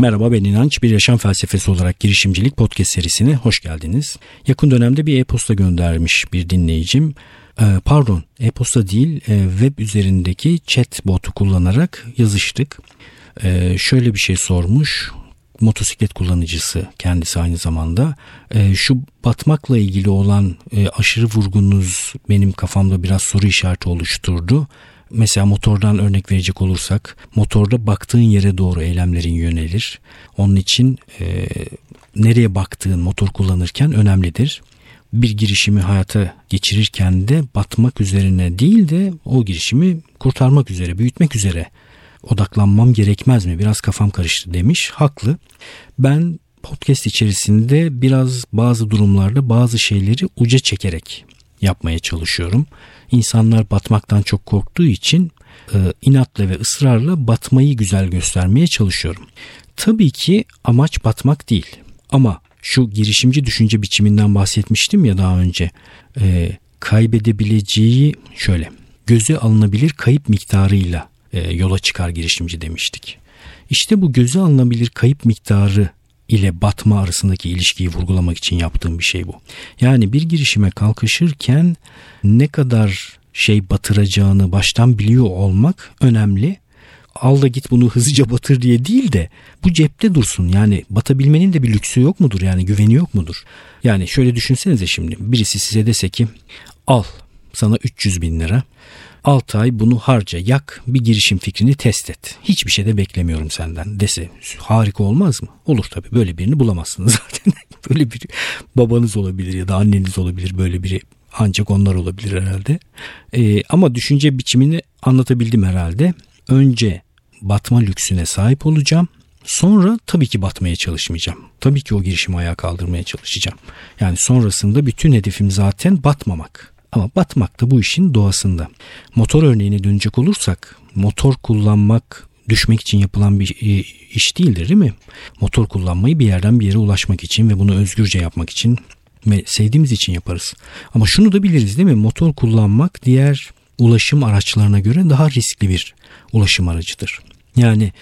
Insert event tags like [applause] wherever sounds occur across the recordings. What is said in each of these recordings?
Merhaba ben İnanç. Bir yaşam felsefesi olarak girişimcilik podcast serisine hoş geldiniz. Yakın dönemde bir e-posta göndermiş bir dinleyicim. Ee, pardon e-posta değil e, web üzerindeki chat botu kullanarak yazıştık. Ee, şöyle bir şey sormuş motosiklet kullanıcısı kendisi aynı zamanda. E, şu batmakla ilgili olan e, aşırı vurgunuz benim kafamda biraz soru işareti oluşturdu. Mesela motordan örnek verecek olursak motorda baktığın yere doğru eylemlerin yönelir. Onun için e, nereye baktığın motor kullanırken önemlidir. Bir girişimi hayata geçirirken de batmak üzerine değil de o girişimi kurtarmak üzere, büyütmek üzere odaklanmam gerekmez mi? Biraz kafam karıştı demiş. Haklı. Ben podcast içerisinde biraz bazı durumlarda bazı şeyleri uca çekerek yapmaya çalışıyorum. İnsanlar batmaktan çok korktuğu için e, inatla ve ısrarla batmayı güzel göstermeye çalışıyorum. Tabii ki amaç batmak değil. Ama şu girişimci düşünce biçiminden bahsetmiştim ya daha önce. E, kaybedebileceği şöyle göze alınabilir kayıp miktarıyla e, yola çıkar girişimci demiştik. İşte bu göze alınabilir kayıp miktarı ile batma arasındaki ilişkiyi vurgulamak için yaptığım bir şey bu. Yani bir girişime kalkışırken ne kadar şey batıracağını baştan biliyor olmak önemli. Al da git bunu hızlıca batır diye değil de bu cepte dursun. Yani batabilmenin de bir lüksü yok mudur? Yani güveni yok mudur? Yani şöyle düşünsenize şimdi birisi size dese ki al sana 300 bin lira 6 ay bunu harca yak bir girişim fikrini test et. Hiçbir şey de beklemiyorum senden dese harika olmaz mı? Olur tabii böyle birini bulamazsınız [laughs] zaten. böyle bir babanız olabilir ya da anneniz olabilir böyle biri ancak onlar olabilir herhalde. Ee, ama düşünce biçimini anlatabildim herhalde. Önce batma lüksüne sahip olacağım. Sonra tabii ki batmaya çalışmayacağım. Tabii ki o girişimi ayağa kaldırmaya çalışacağım. Yani sonrasında bütün hedefim zaten batmamak. Ama batmak da bu işin doğasında. Motor örneğine dönecek olursak motor kullanmak düşmek için yapılan bir e, iş değildir değil mi? Motor kullanmayı bir yerden bir yere ulaşmak için ve bunu özgürce yapmak için ve sevdiğimiz için yaparız. Ama şunu da biliriz değil mi? Motor kullanmak diğer ulaşım araçlarına göre daha riskli bir ulaşım aracıdır. Yani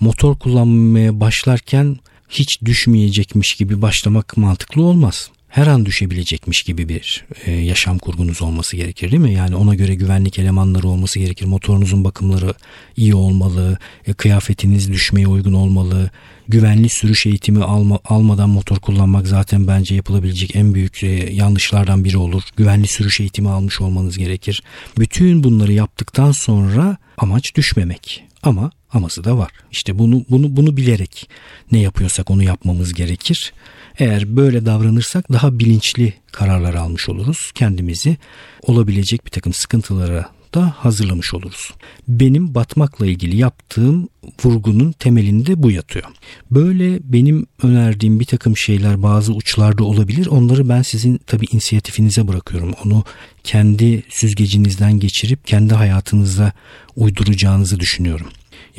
motor kullanmaya başlarken hiç düşmeyecekmiş gibi başlamak mantıklı olmaz her an düşebilecekmiş gibi bir e, yaşam kurgunuz olması gerekir değil mi? Yani ona göre güvenlik elemanları olması gerekir. Motorunuzun bakımları iyi olmalı. E, kıyafetiniz düşmeye uygun olmalı. Güvenli sürüş eğitimi alma, almadan motor kullanmak zaten bence yapılabilecek en büyük e, yanlışlardan biri olur. Güvenli sürüş eğitimi almış olmanız gerekir. Bütün bunları yaptıktan sonra amaç düşmemek. Ama aması da var. İşte bunu bunu bunu bilerek ne yapıyorsak onu yapmamız gerekir. Eğer böyle davranırsak daha bilinçli kararlar almış oluruz. Kendimizi olabilecek bir takım sıkıntılara da hazırlamış oluruz. Benim batmakla ilgili yaptığım vurgunun temelinde bu yatıyor. Böyle benim önerdiğim bir takım şeyler bazı uçlarda olabilir. Onları ben sizin tabi inisiyatifinize bırakıyorum. Onu kendi süzgecinizden geçirip kendi hayatınıza uyduracağınızı düşünüyorum.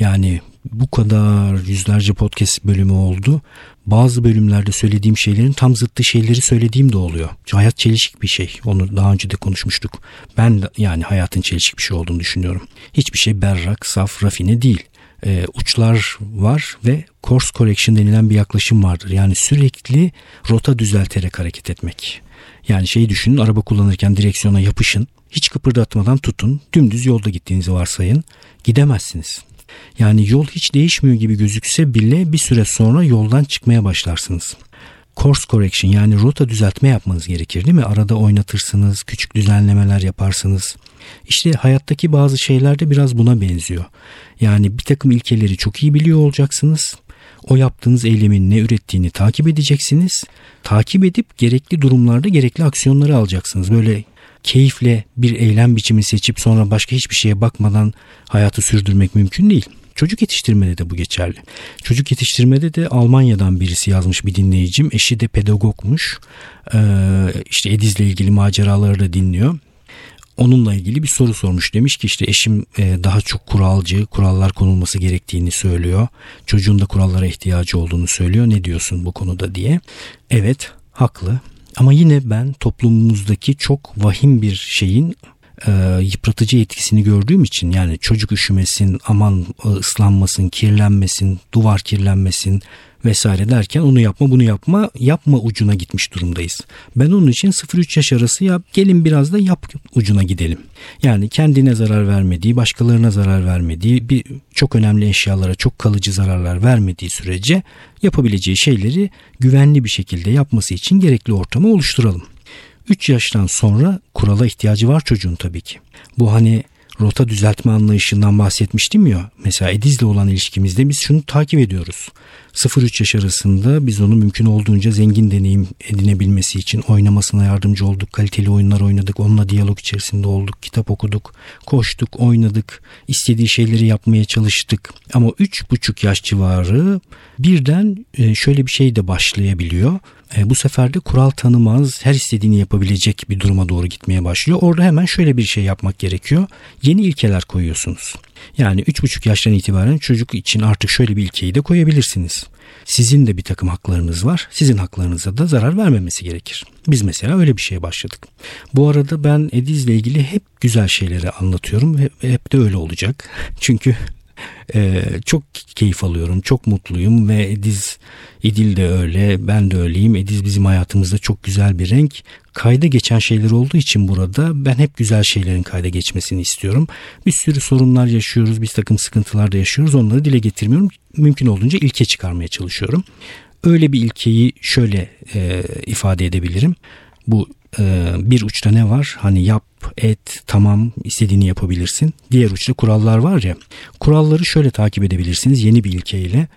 Yani bu kadar yüzlerce podcast bölümü oldu. Bazı bölümlerde söylediğim şeylerin tam zıttı şeyleri söylediğim de oluyor. Hayat çelişik bir şey. Onu daha önce de konuşmuştuk. Ben de, yani hayatın çelişik bir şey olduğunu düşünüyorum. Hiçbir şey berrak, saf, rafine değil. Ee, uçlar var ve course correction denilen bir yaklaşım vardır. Yani sürekli rota düzelterek hareket etmek. Yani şeyi düşünün araba kullanırken direksiyona yapışın. Hiç kıpırdatmadan tutun. Dümdüz yolda gittiğinizi varsayın. Gidemezsiniz. Yani yol hiç değişmiyor gibi gözükse bile bir süre sonra yoldan çıkmaya başlarsınız. Course correction yani rota düzeltme yapmanız gerekir değil mi? Arada oynatırsınız, küçük düzenlemeler yaparsınız. İşte hayattaki bazı şeyler de biraz buna benziyor. Yani bir takım ilkeleri çok iyi biliyor olacaksınız. O yaptığınız eylemin ne ürettiğini takip edeceksiniz. Takip edip gerekli durumlarda gerekli aksiyonları alacaksınız. Böyle keyifle bir eylem biçimi seçip sonra başka hiçbir şeye bakmadan hayatı sürdürmek mümkün değil. Çocuk yetiştirmede de bu geçerli. Çocuk yetiştirmede de Almanya'dan birisi yazmış bir dinleyicim. Eşi de pedagogmuş. Ee, işte Ediz'le ilgili maceraları da dinliyor. Onunla ilgili bir soru sormuş. Demiş ki işte eşim e, daha çok kuralcı, kurallar konulması gerektiğini söylüyor. Çocuğun da kurallara ihtiyacı olduğunu söylüyor. Ne diyorsun bu konuda diye. Evet, haklı. Ama yine ben toplumumuzdaki çok vahim bir şeyin e, yıpratıcı etkisini gördüğüm için yani çocuk üşümesin, aman e, ıslanmasın, kirlenmesin, duvar kirlenmesin vesaire derken onu yapma bunu yapma yapma ucuna gitmiş durumdayız. Ben onun için 0-3 yaş arası yap gelin biraz da yap ucuna gidelim. Yani kendine zarar vermediği başkalarına zarar vermediği bir çok önemli eşyalara çok kalıcı zararlar vermediği sürece yapabileceği şeyleri güvenli bir şekilde yapması için gerekli ortamı oluşturalım. 3 yaştan sonra kurala ihtiyacı var çocuğun tabii ki. Bu hani rota düzeltme anlayışından bahsetmiştim ya. Mesela Ediz'le olan ilişkimizde biz şunu takip ediyoruz. 0-3 yaş arasında biz onu mümkün olduğunca zengin deneyim edinebilmesi için oynamasına yardımcı olduk. Kaliteli oyunlar oynadık. Onunla diyalog içerisinde olduk. Kitap okuduk. Koştuk, oynadık. istediği şeyleri yapmaya çalıştık. Ama 3,5 yaş civarı birden e, şöyle bir şey de başlayabiliyor. E, bu sefer de kural tanımaz, her istediğini yapabilecek bir duruma doğru gitmeye başlıyor. Orada hemen şöyle bir şey yapmak gerekiyor. Yeni ilkeler koyuyorsunuz. Yani 3,5 yaştan itibaren çocuk için artık şöyle bir ilkeyi de koyabilirsiniz. Sizin de bir takım haklarınız var. Sizin haklarınıza da zarar vermemesi gerekir. Biz mesela öyle bir şeye başladık. Bu arada ben Ediz'le ilgili hep güzel şeyleri anlatıyorum ve hep de öyle olacak. [laughs] Çünkü ee, çok keyif alıyorum. Çok mutluyum ve Ediz İdil de öyle. Ben de öyleyim. Ediz bizim hayatımızda çok güzel bir renk. Kayda geçen şeyler olduğu için burada ben hep güzel şeylerin kayda geçmesini istiyorum. Bir sürü sorunlar yaşıyoruz. Bir takım sıkıntılar da yaşıyoruz. Onları dile getirmiyorum. Mümkün olduğunca ilke çıkarmaya çalışıyorum. Öyle bir ilkeyi şöyle e, ifade edebilirim. Bu bir uçta ne var? Hani yap, et, tamam istediğini yapabilirsin. Diğer uçta kurallar var ya. Kuralları şöyle takip edebilirsiniz yeni bir ilkeyle.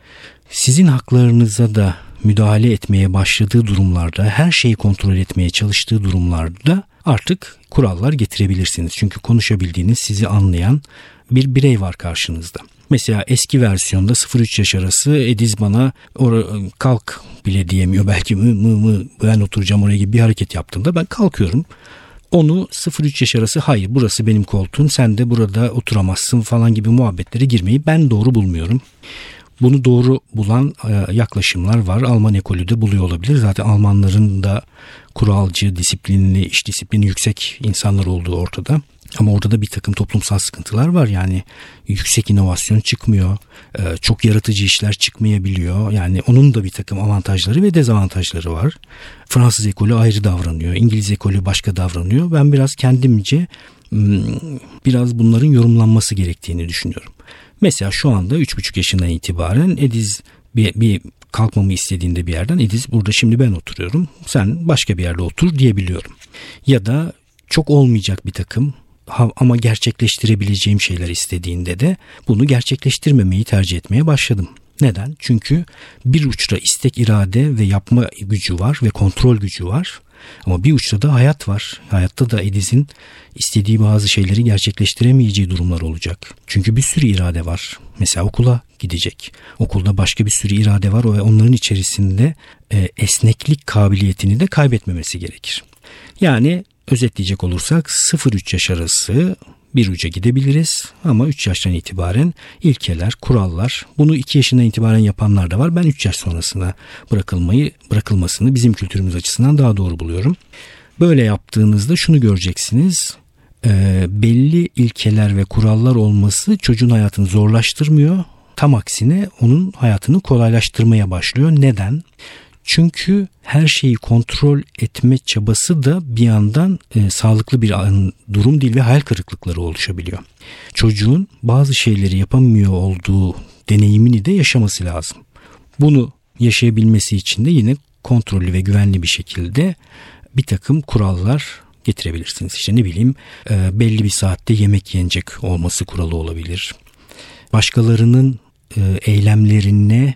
Sizin haklarınıza da müdahale etmeye başladığı durumlarda, her şeyi kontrol etmeye çalıştığı durumlarda artık kurallar getirebilirsiniz. Çünkü konuşabildiğiniz, sizi anlayan bir birey var karşınızda. Mesela eski versiyonda 0-3 yaş arası Ediz bana kalk bile diyemiyor. Belki mı mı mı ben oturacağım oraya gibi bir hareket yaptığında ben kalkıyorum. Onu 0-3 yaş arası hayır burası benim koltuğum sen de burada oturamazsın falan gibi muhabbetlere girmeyi ben doğru bulmuyorum. Bunu doğru bulan e, yaklaşımlar var. Alman ekolü de buluyor olabilir. Zaten Almanların da kuralcı, disiplinli, iş disiplini yüksek insanlar olduğu ortada. Ama orada da bir takım toplumsal sıkıntılar var. Yani yüksek inovasyon çıkmıyor. E, çok yaratıcı işler çıkmayabiliyor. Yani onun da bir takım avantajları ve dezavantajları var. Fransız ekolü ayrı davranıyor. İngiliz ekolü başka davranıyor. Ben biraz kendimce biraz bunların yorumlanması gerektiğini düşünüyorum. Mesela şu anda 3,5 yaşından itibaren Ediz bir, bir kalkmamı istediğinde bir yerden Ediz burada şimdi ben oturuyorum sen başka bir yerde otur diyebiliyorum. Ya da çok olmayacak bir takım ama gerçekleştirebileceğim şeyler istediğinde de bunu gerçekleştirmemeyi tercih etmeye başladım. Neden? Çünkü bir uçta istek, irade ve yapma gücü var ve kontrol gücü var. Ama bir uçta da hayat var. Hayatta da Ediz'in istediği bazı şeyleri gerçekleştiremeyeceği durumlar olacak. Çünkü bir sürü irade var. Mesela okula gidecek. Okulda başka bir sürü irade var ve onların içerisinde e, esneklik kabiliyetini de kaybetmemesi gerekir. Yani özetleyecek olursak 0-3 yaş arası bir uca gidebiliriz ama 3 yaştan itibaren ilkeler, kurallar bunu 2 yaşından itibaren yapanlar da var. Ben 3 yaş sonrasına bırakılmayı bırakılmasını bizim kültürümüz açısından daha doğru buluyorum. Böyle yaptığınızda şunu göreceksiniz. E, belli ilkeler ve kurallar olması çocuğun hayatını zorlaştırmıyor. Tam aksine onun hayatını kolaylaştırmaya başlıyor. Neden? Çünkü her şeyi kontrol etme çabası da bir yandan e, sağlıklı bir durum değil ve hayal kırıklıkları oluşabiliyor. Çocuğun bazı şeyleri yapamıyor olduğu deneyimini de yaşaması lazım. Bunu yaşayabilmesi için de yine kontrollü ve güvenli bir şekilde bir takım kurallar getirebilirsiniz. İşte ne bileyim e, belli bir saatte yemek yenecek olması kuralı olabilir. Başkalarının e, eylemlerine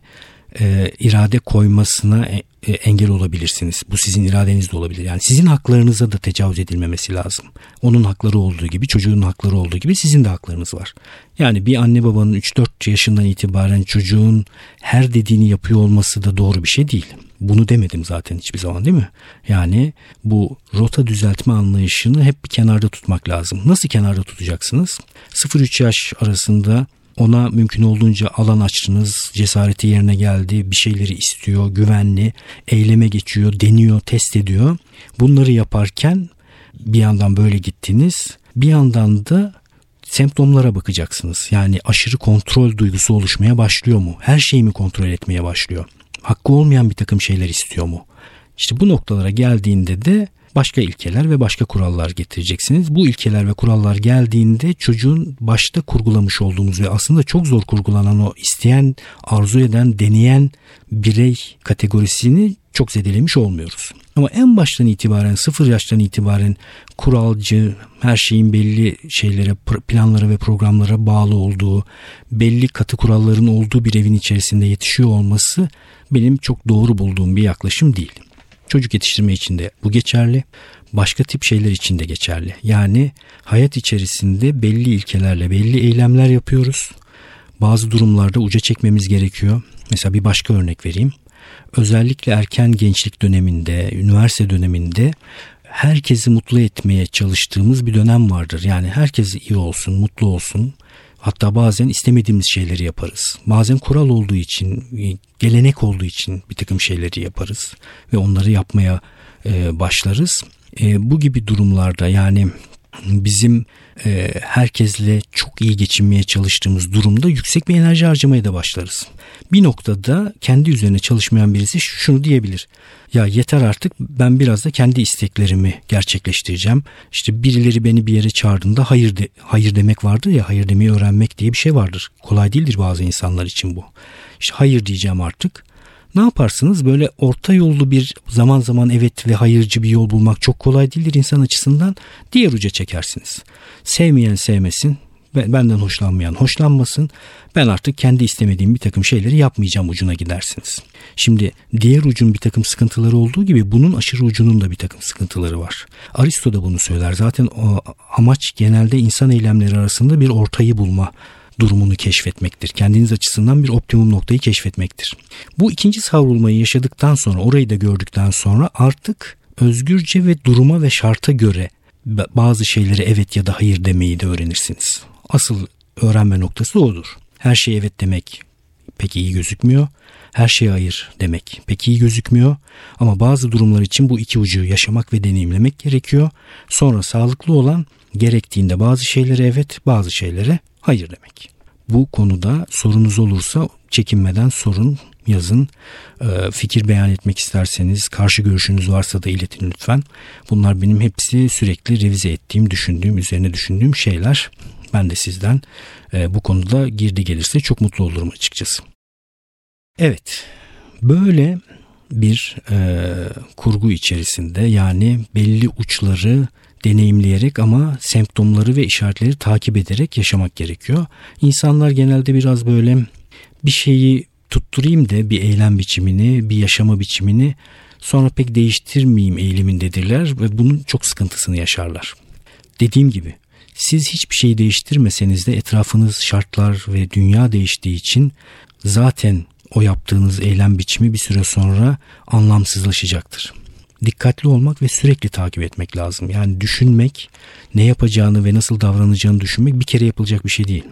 e, irade koymasına e, e, engel olabilirsiniz. Bu sizin iradeniz de olabilir. Yani sizin haklarınıza da tecavüz edilmemesi lazım. Onun hakları olduğu gibi, çocuğun hakları olduğu gibi sizin de haklarınız var. Yani bir anne babanın 3-4 yaşından itibaren çocuğun her dediğini yapıyor olması da doğru bir şey değil. Bunu demedim zaten hiçbir zaman değil mi? Yani bu rota düzeltme anlayışını hep bir kenarda tutmak lazım. Nasıl kenarda tutacaksınız? 0-3 yaş arasında ona mümkün olduğunca alan açtınız, cesareti yerine geldi, bir şeyleri istiyor, güvenli, eyleme geçiyor, deniyor, test ediyor. Bunları yaparken bir yandan böyle gittiniz bir yandan da semptomlara bakacaksınız. Yani aşırı kontrol duygusu oluşmaya başlıyor mu? Her şeyi mi kontrol etmeye başlıyor? Hakkı olmayan bir takım şeyler istiyor mu? İşte bu noktalara geldiğinde de başka ilkeler ve başka kurallar getireceksiniz. Bu ilkeler ve kurallar geldiğinde çocuğun başta kurgulamış olduğumuz ve aslında çok zor kurgulanan o isteyen, arzu eden, deneyen birey kategorisini çok zedelemiş olmuyoruz. Ama en baştan itibaren sıfır yaştan itibaren kuralcı, her şeyin belli şeylere, planlara ve programlara bağlı olduğu, belli katı kuralların olduğu bir evin içerisinde yetişiyor olması benim çok doğru bulduğum bir yaklaşım değil. Çocuk yetiştirme için de bu geçerli. Başka tip şeyler için de geçerli. Yani hayat içerisinde belli ilkelerle belli eylemler yapıyoruz. Bazı durumlarda uca çekmemiz gerekiyor. Mesela bir başka örnek vereyim. Özellikle erken gençlik döneminde, üniversite döneminde herkesi mutlu etmeye çalıştığımız bir dönem vardır. Yani herkes iyi olsun, mutlu olsun. Hatta bazen istemediğimiz şeyleri yaparız. Bazen kural olduğu için, gelenek olduğu için bir takım şeyleri yaparız ve onları yapmaya e, başlarız. E, bu gibi durumlarda yani bizim e, herkesle çok iyi geçinmeye çalıştığımız durumda yüksek bir enerji harcamaya da başlarız. Bir noktada kendi üzerine çalışmayan birisi şunu diyebilir. Ya yeter artık ben biraz da kendi isteklerimi gerçekleştireceğim. İşte birileri beni bir yere çağırdığında hayır de, hayır demek vardır ya hayır demeyi öğrenmek diye bir şey vardır. Kolay değildir bazı insanlar için bu. İşte hayır diyeceğim artık. Ne yaparsınız? Böyle orta yollu bir zaman zaman evet ve hayırcı bir yol bulmak çok kolay değildir insan açısından. Diğer uca çekersiniz. Sevmeyen sevmesin, benden hoşlanmayan hoşlanmasın. Ben artık kendi istemediğim bir takım şeyleri yapmayacağım ucuna gidersiniz. Şimdi diğer ucun bir takım sıkıntıları olduğu gibi bunun aşırı ucunun da bir takım sıkıntıları var. Aristo da bunu söyler. Zaten o amaç genelde insan eylemleri arasında bir ortayı bulma durumunu keşfetmektir. Kendiniz açısından bir optimum noktayı keşfetmektir. Bu ikinci savrulmayı yaşadıktan sonra orayı da gördükten sonra artık özgürce ve duruma ve şarta göre bazı şeylere evet ya da hayır demeyi de öğrenirsiniz. Asıl öğrenme noktası odur. Her şeye evet demek pek iyi gözükmüyor. Her şeye hayır demek pek iyi gözükmüyor. Ama bazı durumlar için bu iki ucu yaşamak ve deneyimlemek gerekiyor. Sonra sağlıklı olan gerektiğinde bazı şeylere evet bazı şeylere hayır demek. Bu konuda sorunuz olursa çekinmeden sorun yazın. Ee, fikir beyan etmek isterseniz karşı görüşünüz varsa da iletin lütfen. Bunlar benim hepsi sürekli revize ettiğim, düşündüğüm, üzerine düşündüğüm şeyler. Ben de sizden e, bu konuda girdi gelirse çok mutlu olurum açıkçası. Evet, böyle bir e, kurgu içerisinde yani belli uçları deneyimleyerek ama semptomları ve işaretleri takip ederek yaşamak gerekiyor. İnsanlar genelde biraz böyle bir şeyi tutturayım da bir eylem biçimini, bir yaşama biçimini sonra pek değiştirmeyeyim eğilimindedirler ve bunun çok sıkıntısını yaşarlar. Dediğim gibi siz hiçbir şey değiştirmeseniz de etrafınız, şartlar ve dünya değiştiği için zaten o yaptığınız eylem biçimi bir süre sonra anlamsızlaşacaktır. Dikkatli olmak ve sürekli takip etmek lazım. Yani düşünmek, ne yapacağını ve nasıl davranacağını düşünmek bir kere yapılacak bir şey değil.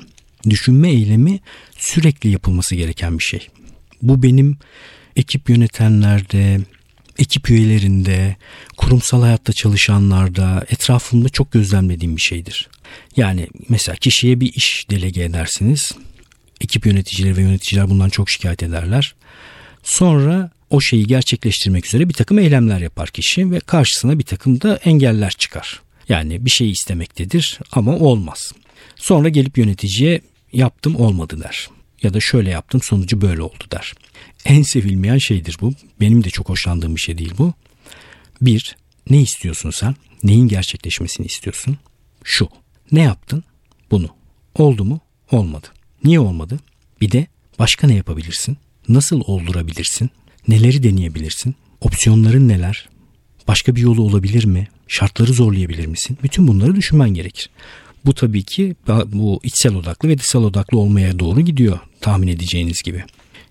Düşünme eylemi sürekli yapılması gereken bir şey. Bu benim ekip yönetenlerde, ekip üyelerinde, kurumsal hayatta çalışanlarda, etrafımda çok gözlemlediğim bir şeydir. Yani mesela kişiye bir iş delege edersiniz. Ekip yöneticileri ve yöneticiler bundan çok şikayet ederler. Sonra o şeyi gerçekleştirmek üzere bir takım eylemler yapar kişi ve karşısına bir takım da engeller çıkar. Yani bir şey istemektedir ama olmaz. Sonra gelip yöneticiye yaptım olmadı der. Ya da şöyle yaptım sonucu böyle oldu der. En sevilmeyen şeydir bu. Benim de çok hoşlandığım bir şey değil bu. Bir, ne istiyorsun sen? Neyin gerçekleşmesini istiyorsun? Şu. Ne yaptın? Bunu. Oldu mu? Olmadı. Niye olmadı? Bir de başka ne yapabilirsin? Nasıl oldurabilirsin? Neleri deneyebilirsin? Opsiyonların neler? Başka bir yolu olabilir mi? Şartları zorlayabilir misin? Bütün bunları düşünmen gerekir. Bu tabii ki bu içsel odaklı ve dışsal odaklı olmaya doğru gidiyor tahmin edeceğiniz gibi.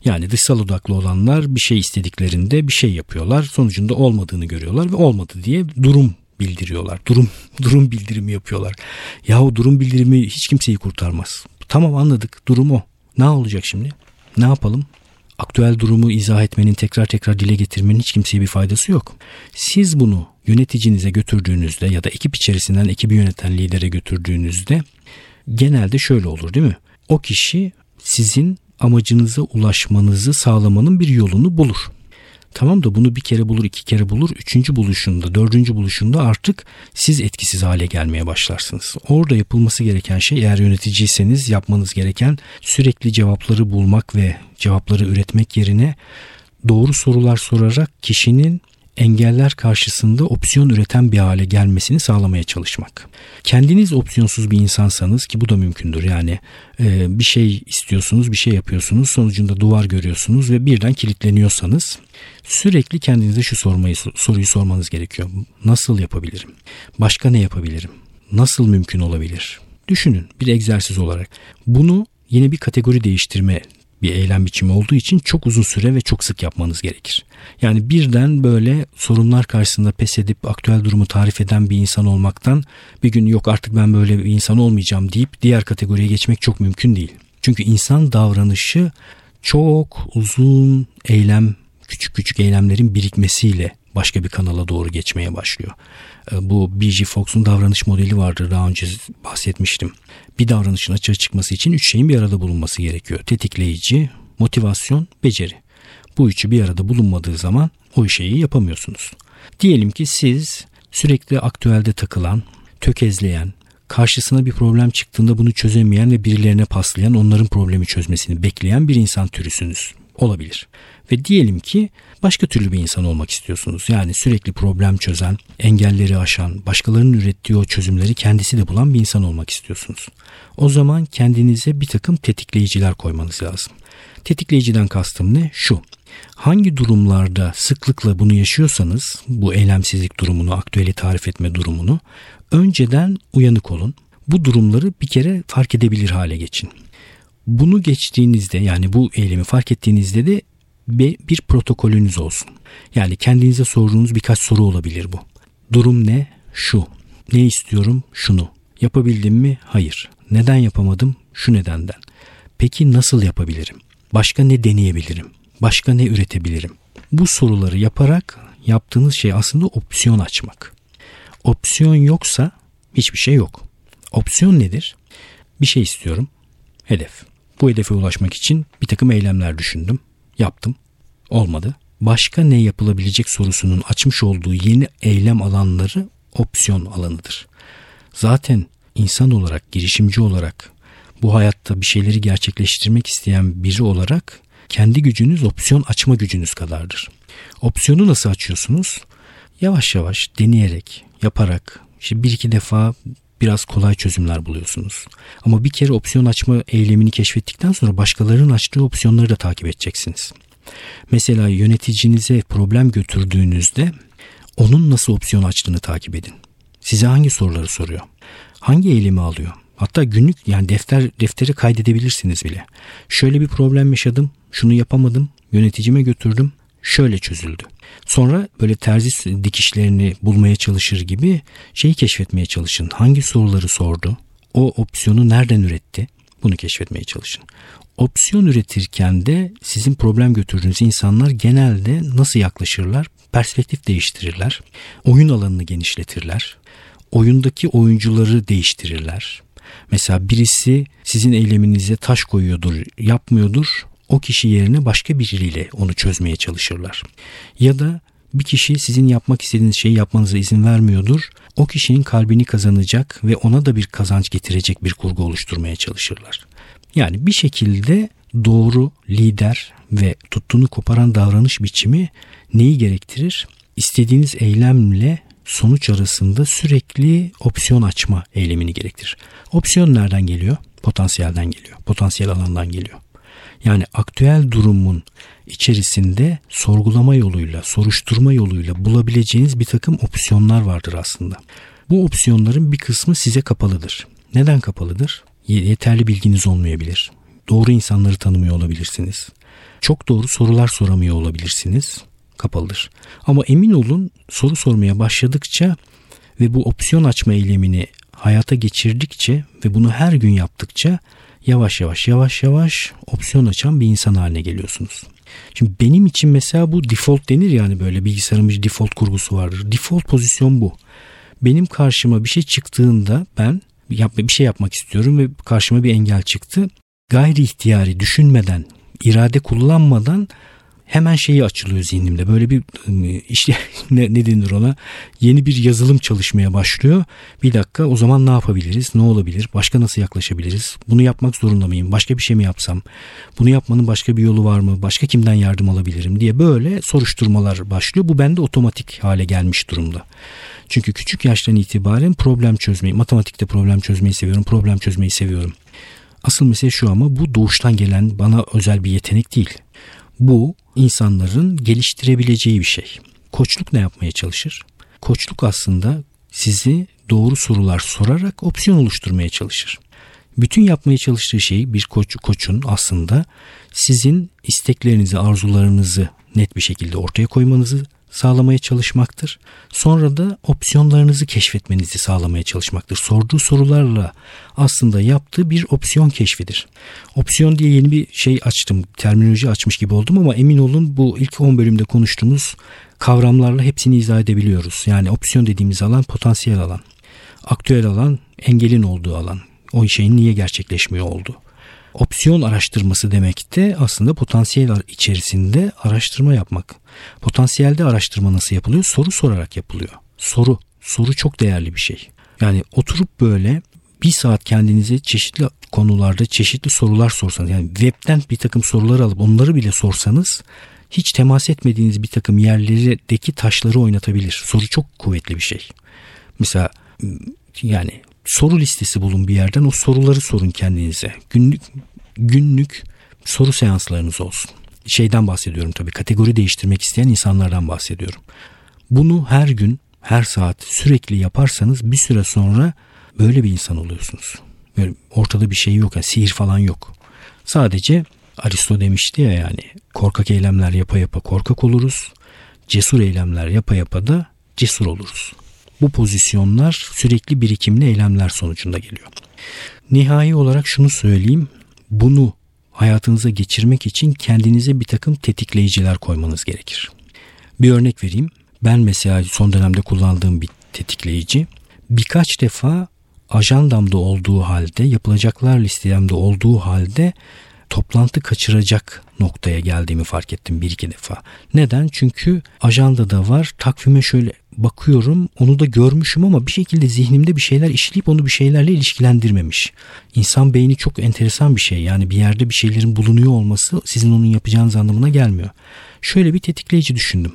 Yani dışsal odaklı olanlar bir şey istediklerinde bir şey yapıyorlar. Sonucunda olmadığını görüyorlar ve olmadı diye durum bildiriyorlar. Durum [laughs] durum bildirimi yapıyorlar. Yahu durum bildirimi hiç kimseyi kurtarmaz. Tamam anladık durum o. Ne olacak şimdi? Ne yapalım? Aktüel durumu izah etmenin, tekrar tekrar dile getirmenin hiç kimseye bir faydası yok. Siz bunu yöneticinize götürdüğünüzde ya da ekip içerisinden ekibi yöneten lidere götürdüğünüzde genelde şöyle olur değil mi? O kişi sizin amacınıza ulaşmanızı sağlamanın bir yolunu bulur. Tamam da bunu bir kere bulur, iki kere bulur. Üçüncü buluşunda, dördüncü buluşunda artık siz etkisiz hale gelmeye başlarsınız. Orada yapılması gereken şey eğer yöneticiyseniz yapmanız gereken sürekli cevapları bulmak ve cevapları üretmek yerine doğru sorular sorarak kişinin engeller karşısında opsiyon üreten bir hale gelmesini sağlamaya çalışmak. Kendiniz opsiyonsuz bir insansanız ki bu da mümkündür. Yani e, bir şey istiyorsunuz, bir şey yapıyorsunuz, sonucunda duvar görüyorsunuz ve birden kilitleniyorsanız sürekli kendinize şu sormayı soruyu sormanız gerekiyor. Nasıl yapabilirim? Başka ne yapabilirim? Nasıl mümkün olabilir? Düşünün bir egzersiz olarak. Bunu yine bir kategori değiştirme bir eylem biçimi olduğu için çok uzun süre ve çok sık yapmanız gerekir. Yani birden böyle sorunlar karşısında pes edip aktüel durumu tarif eden bir insan olmaktan bir gün yok artık ben böyle bir insan olmayacağım deyip diğer kategoriye geçmek çok mümkün değil. Çünkü insan davranışı çok uzun eylem, küçük küçük eylemlerin birikmesiyle başka bir kanala doğru geçmeye başlıyor. Ee, bu B.G. Fox'un davranış modeli vardır daha önce bahsetmiştim. Bir davranışın açığa çıkması için üç şeyin bir arada bulunması gerekiyor. Tetikleyici, motivasyon, beceri. Bu üçü bir arada bulunmadığı zaman o şeyi yapamıyorsunuz. Diyelim ki siz sürekli aktüelde takılan, tökezleyen, karşısına bir problem çıktığında bunu çözemeyen ve birilerine paslayan, onların problemi çözmesini bekleyen bir insan türüsünüz. Olabilir. Ve diyelim ki başka türlü bir insan olmak istiyorsunuz. Yani sürekli problem çözen, engelleri aşan, başkalarının ürettiği o çözümleri kendisi de bulan bir insan olmak istiyorsunuz. O zaman kendinize bir takım tetikleyiciler koymanız lazım. Tetikleyiciden kastım ne? Şu. Hangi durumlarda sıklıkla bunu yaşıyorsanız, bu eylemsizlik durumunu, aktüeli tarif etme durumunu, önceden uyanık olun. Bu durumları bir kere fark edebilir hale geçin. Bunu geçtiğinizde yani bu eylemi fark ettiğinizde de bir protokolünüz olsun. Yani kendinize sorduğunuz birkaç soru olabilir bu. Durum ne? Şu. Ne istiyorum? Şunu. Yapabildim mi? Hayır. Neden yapamadım? Şu nedenden. Peki nasıl yapabilirim? Başka ne deneyebilirim? Başka ne üretebilirim? Bu soruları yaparak yaptığınız şey aslında opsiyon açmak. Opsiyon yoksa hiçbir şey yok. Opsiyon nedir? Bir şey istiyorum. Hedef. Bu hedefe ulaşmak için bir takım eylemler düşündüm. Yaptım. Olmadı. Başka ne yapılabilecek sorusunun açmış olduğu yeni eylem alanları opsiyon alanıdır. Zaten insan olarak, girişimci olarak bu hayatta bir şeyleri gerçekleştirmek isteyen biri olarak kendi gücünüz opsiyon açma gücünüz kadardır. Opsiyonu nasıl açıyorsunuz? Yavaş yavaş deneyerek, yaparak, işte bir iki defa biraz kolay çözümler buluyorsunuz. Ama bir kere opsiyon açma eylemini keşfettikten sonra başkalarının açtığı opsiyonları da takip edeceksiniz. Mesela yöneticinize problem götürdüğünüzde onun nasıl opsiyon açtığını takip edin. Size hangi soruları soruyor? Hangi eylemi alıyor? Hatta günlük yani defter defteri kaydedebilirsiniz bile. Şöyle bir problem yaşadım, şunu yapamadım, yöneticime götürdüm, şöyle çözüldü. Sonra böyle terzi dikişlerini bulmaya çalışır gibi şeyi keşfetmeye çalışın. Hangi soruları sordu? O opsiyonu nereden üretti? Bunu keşfetmeye çalışın. Opsiyon üretirken de sizin problem götürdüğünüz insanlar genelde nasıl yaklaşırlar? Perspektif değiştirirler. Oyun alanını genişletirler. Oyundaki oyuncuları değiştirirler. Mesela birisi sizin eyleminize taş koyuyordur, yapmıyordur o kişi yerine başka biriyle onu çözmeye çalışırlar. Ya da bir kişi sizin yapmak istediğiniz şeyi yapmanıza izin vermiyordur. O kişinin kalbini kazanacak ve ona da bir kazanç getirecek bir kurgu oluşturmaya çalışırlar. Yani bir şekilde doğru lider ve tuttuğunu koparan davranış biçimi neyi gerektirir? İstediğiniz eylemle sonuç arasında sürekli opsiyon açma eylemini gerektirir. Opsiyon nereden geliyor? Potansiyelden geliyor. Potansiyel alandan geliyor. Yani aktüel durumun içerisinde sorgulama yoluyla, soruşturma yoluyla bulabileceğiniz bir takım opsiyonlar vardır aslında. Bu opsiyonların bir kısmı size kapalıdır. Neden kapalıdır? Yeterli bilginiz olmayabilir. Doğru insanları tanımıyor olabilirsiniz. Çok doğru sorular soramıyor olabilirsiniz. Kapalıdır. Ama emin olun soru sormaya başladıkça ve bu opsiyon açma eylemini hayata geçirdikçe ve bunu her gün yaptıkça yavaş yavaş yavaş yavaş opsiyon açan bir insan haline geliyorsunuz. Şimdi benim için mesela bu default denir yani böyle bilgisayarın bir default kurgusu vardır. Default pozisyon bu. Benim karşıma bir şey çıktığında ben bir şey yapmak istiyorum ve karşıma bir engel çıktı. Gayri ihtiyari düşünmeden, irade kullanmadan hemen şeyi açılıyor zihnimde. Böyle bir ıı, işte [laughs] ne, ne denir ona yeni bir yazılım çalışmaya başlıyor. Bir dakika o zaman ne yapabiliriz? Ne olabilir? Başka nasıl yaklaşabiliriz? Bunu yapmak zorunda mıyım? Başka bir şey mi yapsam? Bunu yapmanın başka bir yolu var mı? Başka kimden yardım alabilirim diye böyle soruşturmalar başlıyor. Bu bende otomatik hale gelmiş durumda. Çünkü küçük yaştan itibaren problem çözmeyi, matematikte problem çözmeyi seviyorum, problem çözmeyi seviyorum. Asıl mesele şu ama bu doğuştan gelen bana özel bir yetenek değil. Bu insanların geliştirebileceği bir şey. Koçluk ne yapmaya çalışır? Koçluk aslında sizi doğru sorular sorarak opsiyon oluşturmaya çalışır. Bütün yapmaya çalıştığı şey bir koç, koçun aslında sizin isteklerinizi, arzularınızı net bir şekilde ortaya koymanızı sağlamaya çalışmaktır. Sonra da opsiyonlarınızı keşfetmenizi sağlamaya çalışmaktır. Sorduğu sorularla aslında yaptığı bir opsiyon keşfidir. Opsiyon diye yeni bir şey açtım, terminoloji açmış gibi oldum ama emin olun bu ilk 10 bölümde konuştuğumuz kavramlarla hepsini izah edebiliyoruz. Yani opsiyon dediğimiz alan potansiyel alan. Aktüel alan engelin olduğu alan. O şeyin niye gerçekleşmiyor oldu opsiyon araştırması demek de aslında potansiyel içerisinde araştırma yapmak. Potansiyelde araştırma nasıl yapılıyor? Soru sorarak yapılıyor. Soru. Soru çok değerli bir şey. Yani oturup böyle bir saat kendinize çeşitli konularda çeşitli sorular sorsanız yani webten bir takım sorular alıp onları bile sorsanız hiç temas etmediğiniz bir takım yerlerdeki taşları oynatabilir. Soru çok kuvvetli bir şey. Mesela yani soru listesi bulun bir yerden o soruları sorun kendinize. Günlük günlük soru seanslarınız olsun. Şeyden bahsediyorum tabii kategori değiştirmek isteyen insanlardan bahsediyorum. Bunu her gün her saat sürekli yaparsanız bir süre sonra böyle bir insan oluyorsunuz. Böyle ortada bir şey yok yani sihir falan yok. Sadece Aristo demişti ya yani korkak eylemler yapa yapa korkak oluruz. Cesur eylemler yapa yapa da cesur oluruz. Bu pozisyonlar sürekli birikimli eylemler sonucunda geliyor. Nihai olarak şunu söyleyeyim. Bunu hayatınıza geçirmek için kendinize bir takım tetikleyiciler koymanız gerekir. Bir örnek vereyim. Ben mesela son dönemde kullandığım bir tetikleyici birkaç defa ajandamda olduğu halde yapılacaklar listemde olduğu halde toplantı kaçıracak noktaya geldiğimi fark ettim bir iki defa. Neden? Çünkü ajandada var takvime şöyle bakıyorum onu da görmüşüm ama bir şekilde zihnimde bir şeyler işleyip onu bir şeylerle ilişkilendirmemiş. İnsan beyni çok enteresan bir şey yani bir yerde bir şeylerin bulunuyor olması sizin onun yapacağınız anlamına gelmiyor. Şöyle bir tetikleyici düşündüm.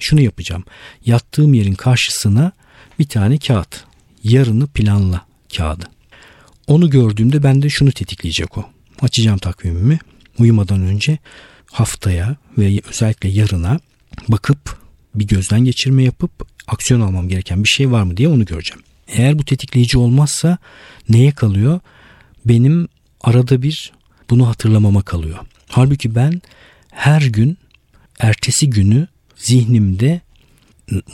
Şunu yapacağım. Yattığım yerin karşısına bir tane kağıt. Yarını planla kağıdı. Onu gördüğümde bende şunu tetikleyecek o. Açacağım takvimimi. Uyumadan önce haftaya ve özellikle yarına bakıp bir gözden geçirme yapıp aksiyon almam gereken bir şey var mı diye onu göreceğim. Eğer bu tetikleyici olmazsa neye kalıyor? Benim arada bir bunu hatırlamama kalıyor. Halbuki ben her gün ertesi günü zihnimde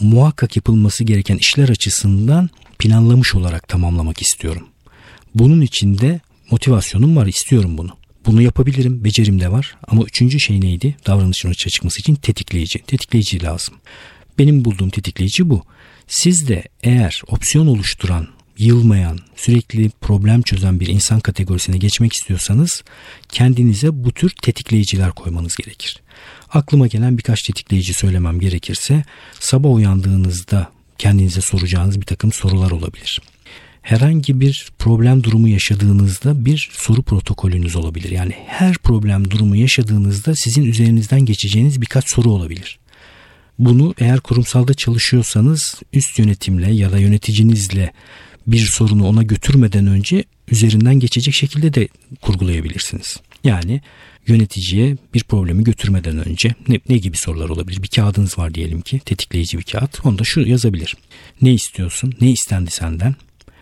muhakkak yapılması gereken işler açısından planlamış olarak tamamlamak istiyorum. Bunun için de motivasyonum var istiyorum bunu. Bunu yapabilirim, becerim de var. Ama üçüncü şey neydi? Davranışın açığa çıkması için tetikleyici. Tetikleyici lazım. Benim bulduğum tetikleyici bu. Siz de eğer opsiyon oluşturan, yılmayan, sürekli problem çözen bir insan kategorisine geçmek istiyorsanız kendinize bu tür tetikleyiciler koymanız gerekir. Aklıma gelen birkaç tetikleyici söylemem gerekirse sabah uyandığınızda kendinize soracağınız bir takım sorular olabilir herhangi bir problem durumu yaşadığınızda bir soru protokolünüz olabilir. Yani her problem durumu yaşadığınızda sizin üzerinizden geçeceğiniz birkaç soru olabilir. Bunu eğer kurumsalda çalışıyorsanız üst yönetimle ya da yöneticinizle bir sorunu ona götürmeden önce üzerinden geçecek şekilde de kurgulayabilirsiniz. Yani yöneticiye bir problemi götürmeden önce ne, ne gibi sorular olabilir? Bir kağıdınız var diyelim ki tetikleyici bir kağıt. Onda şu yazabilir. Ne istiyorsun? Ne istendi senden?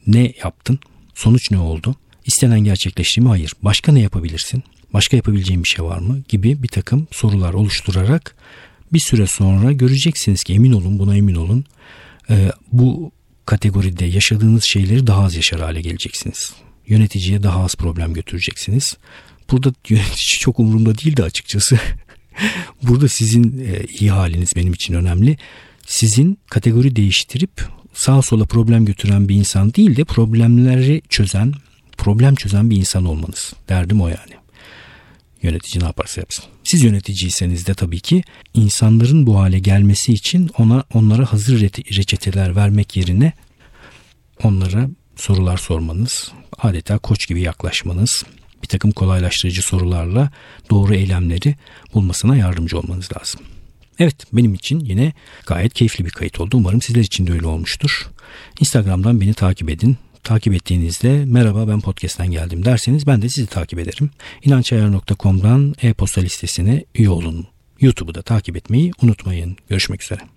Ne yaptın? Sonuç ne oldu? İstenen gerçekleşti mi? Hayır. Başka ne yapabilirsin? Başka yapabileceğin bir şey var mı? Gibi bir takım sorular oluşturarak bir süre sonra göreceksiniz ki emin olun buna emin olun. E, bu kategoride yaşadığınız şeyleri daha az yaşar hale geleceksiniz. Yöneticiye daha az problem götüreceksiniz. Burada [laughs] yönetici çok umurumda değil de açıkçası. [laughs] burada sizin e, iyi haliniz benim için önemli. Sizin kategori değiştirip sağa sola problem götüren bir insan değil de problemleri çözen, problem çözen bir insan olmanız. Derdim o yani. Yönetici ne yaparsa yapsın. Siz yöneticiyseniz de tabii ki insanların bu hale gelmesi için ona onlara hazır reçeteler vermek yerine onlara sorular sormanız, adeta koç gibi yaklaşmanız, bir takım kolaylaştırıcı sorularla doğru eylemleri bulmasına yardımcı olmanız lazım. Evet benim için yine gayet keyifli bir kayıt oldu. Umarım sizler için de öyle olmuştur. Instagram'dan beni takip edin. Takip ettiğinizde merhaba ben podcast'ten geldim derseniz ben de sizi takip ederim. İnançayar.com'dan e-posta listesine üye olun. YouTube'u da takip etmeyi unutmayın. Görüşmek üzere.